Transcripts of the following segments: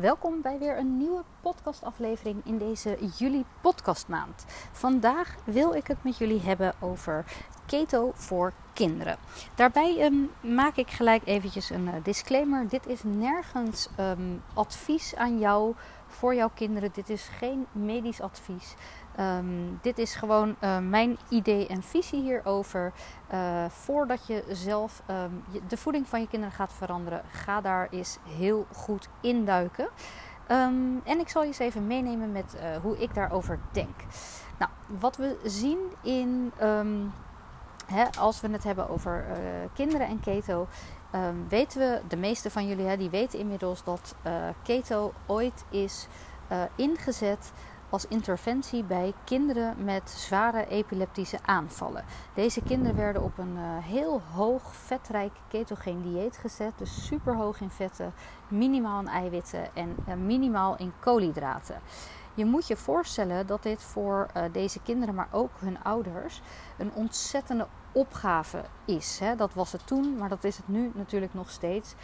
welkom bij weer een nieuwe podcastaflevering in deze juli podcastmaand. Vandaag wil ik het met jullie hebben over keto voor kinderen. Daarbij um, maak ik gelijk eventjes een uh, disclaimer. Dit is nergens um, advies aan jou voor jouw kinderen. Dit is geen medisch advies. Um, dit is gewoon uh, mijn idee en visie hierover. Uh, voordat je zelf um, de voeding van je kinderen gaat veranderen, ga daar eens heel goed induiken. Um, en ik zal je eens even meenemen met uh, hoe ik daarover denk. Nou, wat we zien in, als we het hebben over kinderen en keto, weten we, de meeste van jullie die weten inmiddels dat keto ooit is ingezet als interventie bij kinderen met zware epileptische aanvallen. Deze kinderen werden op een uh, heel hoog vetrijk ketogeen dieet gezet, dus super hoog in vetten, minimaal in eiwitten en uh, minimaal in koolhydraten. Je moet je voorstellen dat dit voor uh, deze kinderen, maar ook hun ouders, een ontzettende opgave is. Dat was het toen, maar dat is het nu natuurlijk nog steeds.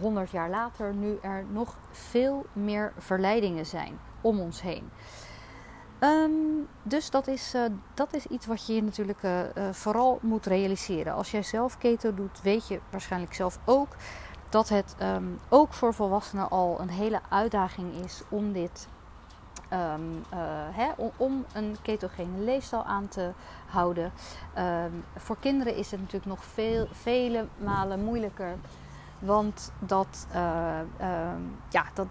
100 jaar later, nu er nog veel meer verleidingen zijn om ons heen. Um, dus dat is, uh, dat is iets wat je natuurlijk uh, uh, vooral moet realiseren. Als jij zelf keto doet, weet je waarschijnlijk zelf ook dat het um, ook voor volwassenen al een hele uitdaging is om dit. Om, om, een ketogene leefstijl aan te houden. voor kinderen is het natuurlijk nog veel, vele malen moeilijker want dat, uh, uh, ja, dat,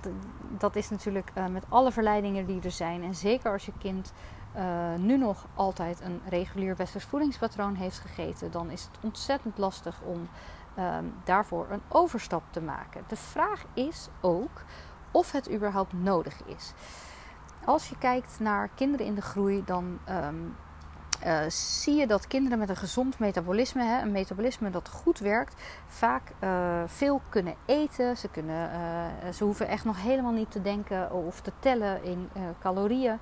dat is natuurlijk uh, met alle verleidingen die er zijn. En zeker als je kind eh, nu nog altijd een regulier westers voedingspatroon heeft gegeten, dan is het ontzettend lastig om ehm, daarvoor een overstap te maken. De vraag is ook of het überhaupt nodig is. Als je kijkt naar kinderen in de groei, dan um, uh, zie je dat kinderen met een gezond metabolisme, hè, een metabolisme dat goed werkt, vaak uh, veel kunnen eten. Ze, kunnen, uh, ze hoeven echt nog helemaal niet te denken of te tellen in calorieën.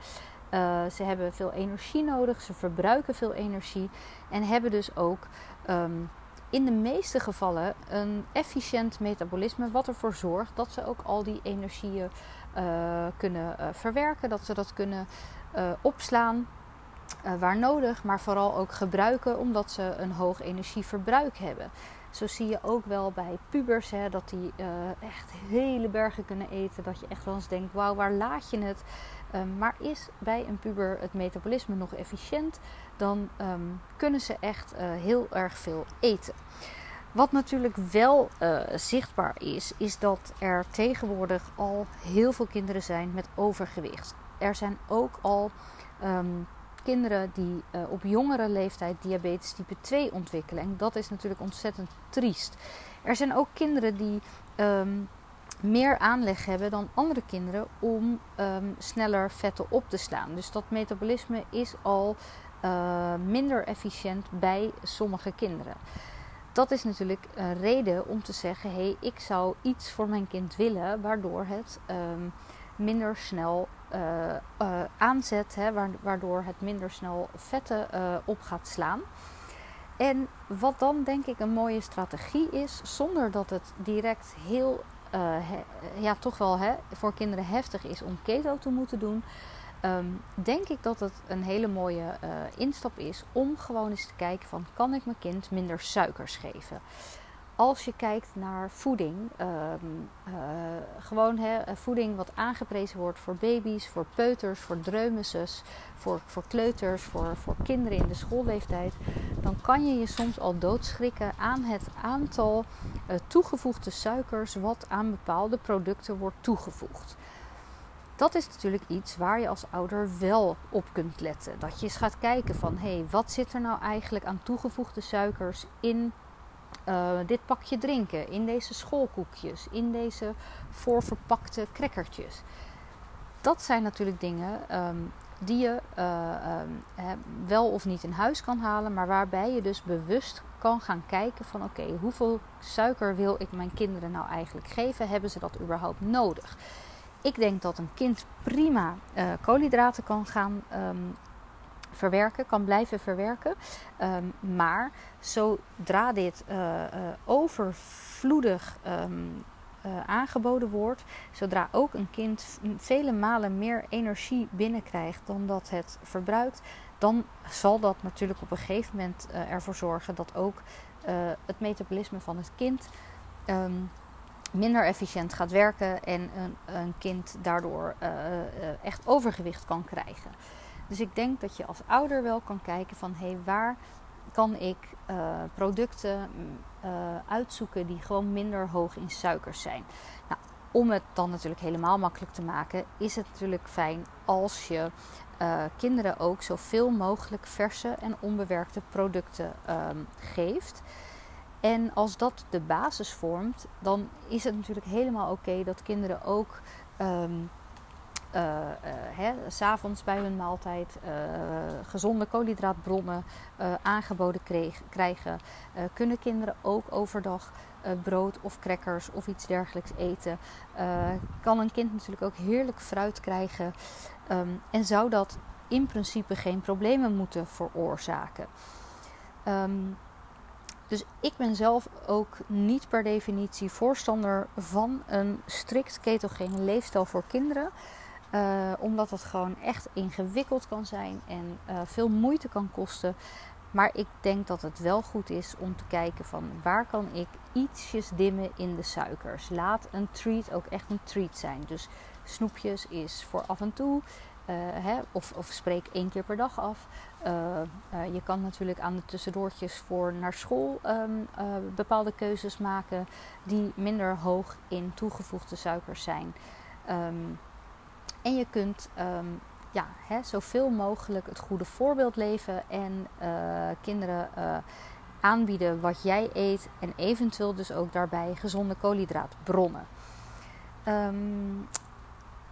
ze hebben veel energie nodig, ze verbruiken veel energie en hebben dus ook um, in de meeste gevallen een efficiënt metabolisme, wat ervoor zorgt dat ze ook al die energieën kunnen verwerken, dat ze dat kunnen opslaan uh, waar nodig, maar vooral ook gebruiken omdat ze een hoog energieverbruik hebben. Zo zie je ook wel bij pubers hè, dat die uh, echt hele bergen kunnen eten. Dat je echt wel eens denkt: wauw, waar laat je het? Um, maar is bij een puber het metabolisme nog efficiënt, dan um, kunnen ze echt heel erg veel eten. Wat natuurlijk wel zichtbaar is, is dat er tegenwoordig al heel veel kinderen zijn met overgewicht. Er zijn ook al um, kinderen die uh, op jongere leeftijd diabetes type 2 ontwikkelen. En dat is natuurlijk ontzettend triest. Er zijn ook kinderen die um, meer aanleg hebben dan andere kinderen om um, sneller vetten op te slaan. Dus dat metabolisme is al uh, minder efficiënt bij sommige kinderen. Dat is natuurlijk een reden om te zeggen: hé, hey, ik zou iets voor mijn kind willen waardoor het um, minder snel uh, uh, aanzet, hè, waardoor het minder snel vetten uh, op gaat slaan. En wat dan denk ik een mooie strategie is, zonder dat het direct heel, he, ja, toch wel hè, voor kinderen heftig is om keto te moeten doen, um, denk ik dat het een hele mooie instap is om gewoon eens te kijken van kan ik mijn kind minder suikers geven als je kijkt naar voeding, um, uh, gewoon hè, voeding wat aangeprezen wordt voor baby's, voor peuters, voor dreumeses, voor, voor kleuters, voor, voor kinderen in de schoolleeftijd, dan kan je je soms al doodschrikken aan het aantal uh, toegevoegde suikers wat aan bepaalde producten wordt toegevoegd. Dat is natuurlijk iets waar je als ouder wel op kunt letten. Dat je eens gaat kijken van hé, hey, wat zit er nou eigenlijk aan toegevoegde suikers in uh, dit pakje drinken, in deze schoolkoekjes, in deze voorverpakte crackertjes. Dat zijn natuurlijk dingen um, die je uh, um, wel of niet in huis kan halen, maar waarbij je dus bewust kan gaan kijken van oké, hoeveel suiker wil ik mijn kinderen nou eigenlijk geven? Hebben ze dat überhaupt nodig? Ik denk dat een kind prima uh, koolhydraten kan gaan um, verwerken, kan blijven verwerken. Um, maar zodra dit uh, uh, overvloedig um, aangeboden wordt, zodra ook een kind vele malen meer energie binnenkrijgt dan dat het verbruikt, dan zal dat natuurlijk op een gegeven moment ervoor zorgen dat ook het metabolisme van het kind ehm, minder efficiënt gaat werken en een, een kind daardoor echt overgewicht kan krijgen. Dus ik denk dat je als ouder wel kan kijken van hé, hey, waar kan ik uh, producten uh, uitzoeken die gewoon minder hoog in suikers zijn. Nou, om het dan natuurlijk helemaal makkelijk te maken, is het natuurlijk fijn als je uh, kinderen ook zoveel mogelijk verse en onbewerkte producten um, geeft. En als dat de basis vormt, dan is het natuurlijk helemaal oké dat kinderen ook um, uh, uh, s'avonds bij hun maaltijd uh, gezonde koolhydraatbronnen aangeboden kreeg, krijgen. kunnen kinderen ook overdag brood of crackers of iets dergelijks eten? kan een kind natuurlijk ook heerlijk fruit krijgen? Um, en zou dat in principe geen problemen moeten veroorzaken? Um, dus ik ben zelf ook niet per definitie voorstander van een strikt ketogene leefstijl voor kinderen. Uh, omdat het gewoon echt ingewikkeld kan zijn en uh, veel moeite kan kosten. Maar ik denk dat het wel goed is om te kijken van waar kan ik ietsjes dimmen in de suikers. Laat een treat ook echt een treat zijn. Dus snoepjes is voor af en toe. Uh, hè, of, of spreek één keer per dag af. je kan natuurlijk aan de tussendoortjes voor naar school um, bepaalde keuzes maken die minder hoog in toegevoegde suikers zijn. Um, en je kunt um, ja, hè, zoveel mogelijk het goede voorbeeld leven en uh, kinderen uh, aanbieden wat jij eet en eventueel dus ook daarbij gezonde koolhydraatbronnen. Um,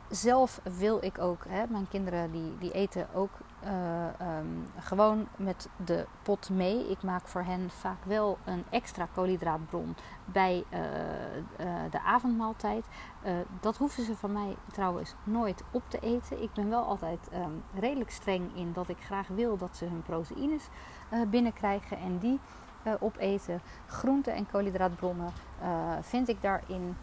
zelf wil ik ook, hè, mijn kinderen die, die eten ook uh, um, gewoon met de pot mee. Ik maak voor hen vaak wel een extra koolhydraatbron bij uh, uh, de avondmaaltijd. dat hoeven ze van mij trouwens nooit op te eten. Ik ben wel altijd um, redelijk streng in dat ik graag wil dat ze hun proteïnes binnenkrijgen en die opeten. Groenten en koolhydraatbronnen vind ik daarin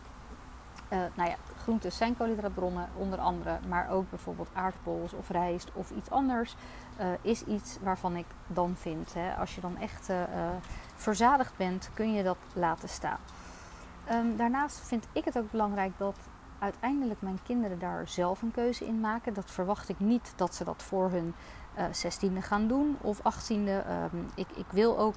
uh, nou ja, groenten zijn koolhydraatbronnen onder andere, maar ook bijvoorbeeld aardappels of rijst of iets anders uh, is iets waarvan ik dan vind. Hè, als je dan echt uh, verzadigd bent, kun je dat laten staan. Um, daarnaast vind ik het ook belangrijk dat uiteindelijk mijn kinderen daar zelf een keuze in maken. Dat verwacht ik niet dat ze dat voor hun zestiende gaan doen of achttiende. Um, ik, ik wil ook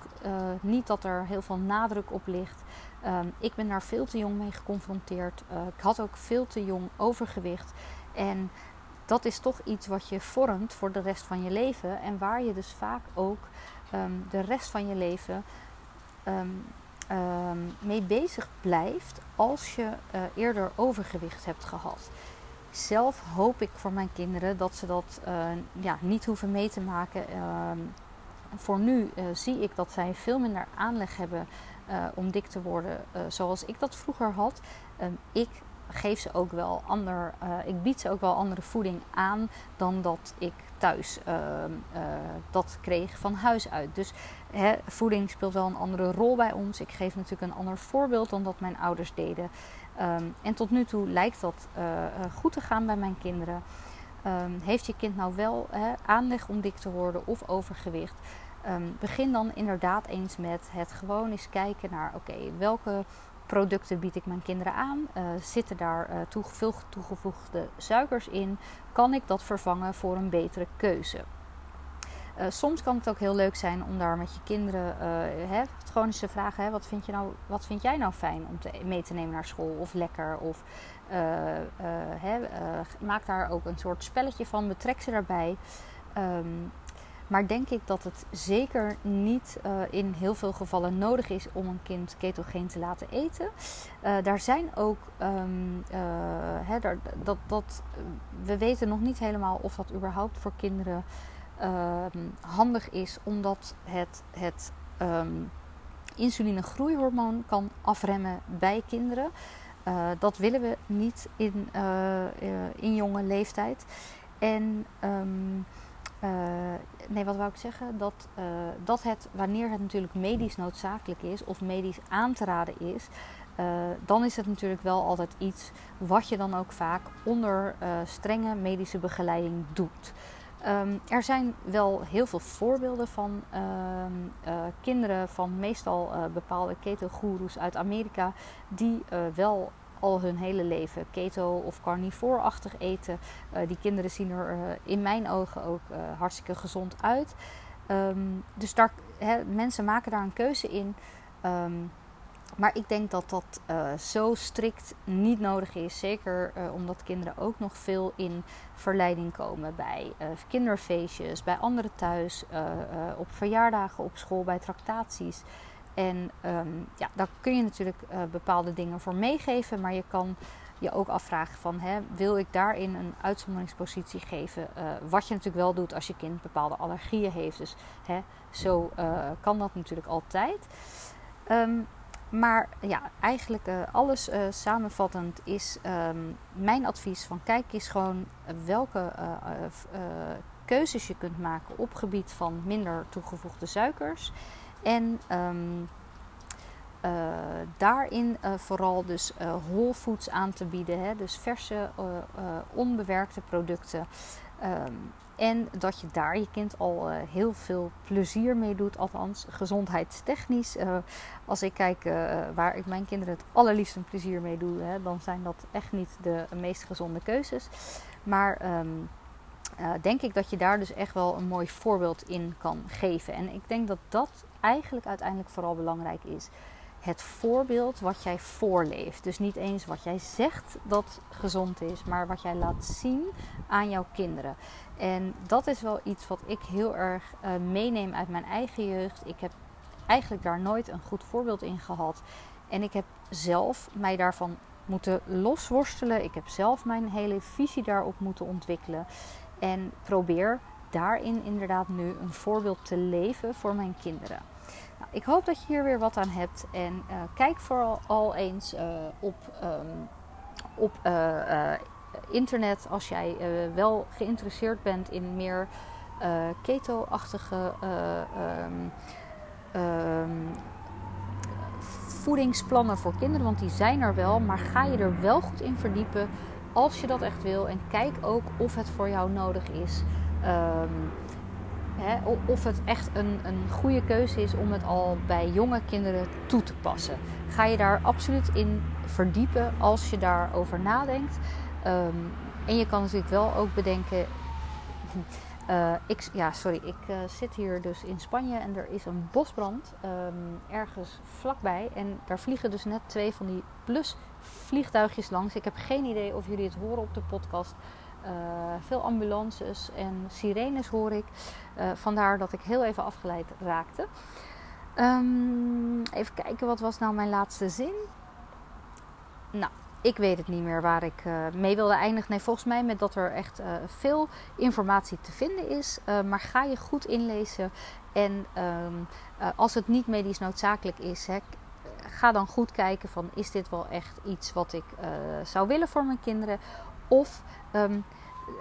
niet dat er heel veel nadruk op ligt Um, ik ben daar veel te jong mee geconfronteerd. Uh, ik had ook veel te jong overgewicht. En dat is toch iets wat je vormt voor de rest van je leven. En waar je dus vaak ook um, de rest van je leven mee bezig blijft als je uh, eerder overgewicht hebt gehad. Zelf hoop ik voor mijn kinderen dat ze dat uh, ja, niet hoeven mee te maken. voor nu uh, zie ik dat zij veel minder aanleg hebben om dik te worden zoals ik dat vroeger had. Um, ik geef ze ook wel ander, ik bied ze ook wel andere voeding aan dan dat ik thuis ehm, dat kreeg van huis uit. Dus hè, voeding speelt wel een andere rol bij ons. Ik geef natuurlijk een ander voorbeeld dan dat mijn ouders deden. Um, en tot nu toe lijkt dat goed te gaan bij mijn kinderen. heeft je kind nou wel hè, aanleg om dik te worden of overgewicht? Begin dan inderdaad eens met het gewoon eens kijken naar: oké, welke producten bied ik mijn kinderen aan? Uh, zitten daar toe, veel toegevoegde suikers in? Kan ik dat vervangen voor een betere keuze? Uh, soms kan het ook heel leuk zijn om daar met je kinderen hè, gewoon eens te vragen: hè, wat, vind je nou, wat vind jij nou fijn om te, mee te nemen naar school? Of lekker? Of hè, maak daar ook een soort spelletje van, betrek ze daarbij. Um, maar denk ik dat het zeker niet uh, in heel veel gevallen nodig is om een kind ketogeen te laten eten. Uh, daar zijn ook, hè, daar, dat, dat, we weten nog niet helemaal of dat überhaupt voor kinderen ehm, handig is, omdat het, het um, insulinegroeihormoon kan afremmen bij kinderen. dat willen we niet in, in jonge leeftijd. En uh, nee, wat wou ik zeggen? Dat, uh, dat het, wanneer het natuurlijk medisch noodzakelijk is of medisch aan te raden is, dan is het natuurlijk wel altijd iets wat je dan ook vaak onder strenge medische begeleiding doet. Ehm, er zijn wel heel veel voorbeelden van ehm, kinderen van meestal bepaalde keto-goeroes uit Amerika die wel al hun hele leven keto of carnivoorachtig eten. Uh, die kinderen zien er uh, in mijn ogen ook uh, hartstikke gezond uit. Um, dus daar, mensen maken daar een keuze in. Um, maar ik denk dat dat zo strikt niet nodig is. Zeker omdat kinderen ook nog veel in verleiding komen bij kinderfeestjes, bij anderen thuis, op verjaardagen, op school, bij tractaties. En um, ja, daar kun je natuurlijk uh, bepaalde dingen voor meegeven, maar je kan je ook afvragen van hè, wil ik daarin een uitzonderingspositie geven? Uh, wat je natuurlijk wel doet als je kind bepaalde allergieën heeft. Dus hè, zo uh, kan dat natuurlijk altijd. Um, maar ja, eigenlijk alles samenvattend is um, mijn advies van kijk eens gewoon welke keuzes je kunt maken op gebied van minder toegevoegde suikers. En um, uh, daarin uh, vooral dus uh, whole foods aan te bieden. Hè? Dus verse, onbewerkte producten. Um, en dat je daar je kind al heel veel plezier mee doet. Althans, gezondheidstechnisch. als ik kijk waar ik mijn kinderen het allerliefst plezier mee doe, hè, dan zijn dat echt niet de meest gezonde keuzes. Maar um, uh, denk ik dat je daar dus echt wel een mooi voorbeeld in kan geven. En ik denk dat dat eigenlijk uiteindelijk vooral belangrijk is. Het voorbeeld wat jij voorleeft. Dus niet eens wat jij zegt dat gezond is, maar wat jij laat zien aan jouw kinderen. En dat is wel iets wat ik heel erg uh, meeneem uit mijn eigen jeugd. Ik heb eigenlijk daar nooit een goed voorbeeld in gehad. En ik heb zelf mij daarvan moeten losworstelen. Ik heb zelf mijn hele visie daarop moeten ontwikkelen. En probeer daarin inderdaad nu een voorbeeld te leven voor mijn kinderen. Nou, ik hoop dat je hier weer wat aan hebt. En uh, kijk vooral al eens uh, op, um, op uh, internet als jij wel geïnteresseerd bent in meer keto-achtige um, um, voedingsplannen voor kinderen. Want die zijn er wel, maar ga je er wel goed in verdiepen als je dat echt wil. En kijk ook of het voor jou nodig is. Um, hè, of het echt een, een goede keuze is om het al bij jonge kinderen toe te passen. Ga je daar absoluut in verdiepen als je daarover nadenkt. Um, en je kan natuurlijk wel ook bedenken. Uh, ik, ja, sorry, ik uh, zit hier dus in Spanje en er is een bosbrand um, ergens vlakbij. En daar vliegen dus net twee van die vliegtuigjes langs. Ik heb geen idee of jullie het horen op de podcast. Uh, veel ambulances en sirenes hoor ik. vandaar dat ik heel even afgeleid raakte. Um, even kijken, wat was nou mijn laatste zin? Nou, ik weet het niet meer waar ik uh, mee wilde eindigen. Nee, volgens mij met dat er echt uh, veel informatie te vinden is. Uh, maar ga je goed inlezen. En um, als het niet medisch noodzakelijk is, hè, ga dan goed kijken van is dit wel echt iets wat ik zou willen voor mijn kinderen. Of um,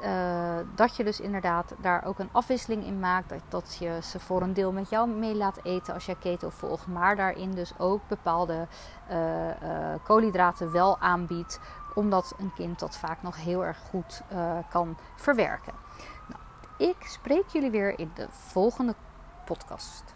uh, dat je dus inderdaad daar ook een afwisseling in maakt. Dat, je ze voor een deel met jou mee laat eten als je keto volgt. Maar daarin dus ook bepaalde uh, uh, koolhydraten wel aanbiedt. Omdat een kind dat vaak nog heel erg goed kan verwerken. Nou, ik spreek jullie weer in de volgende podcast.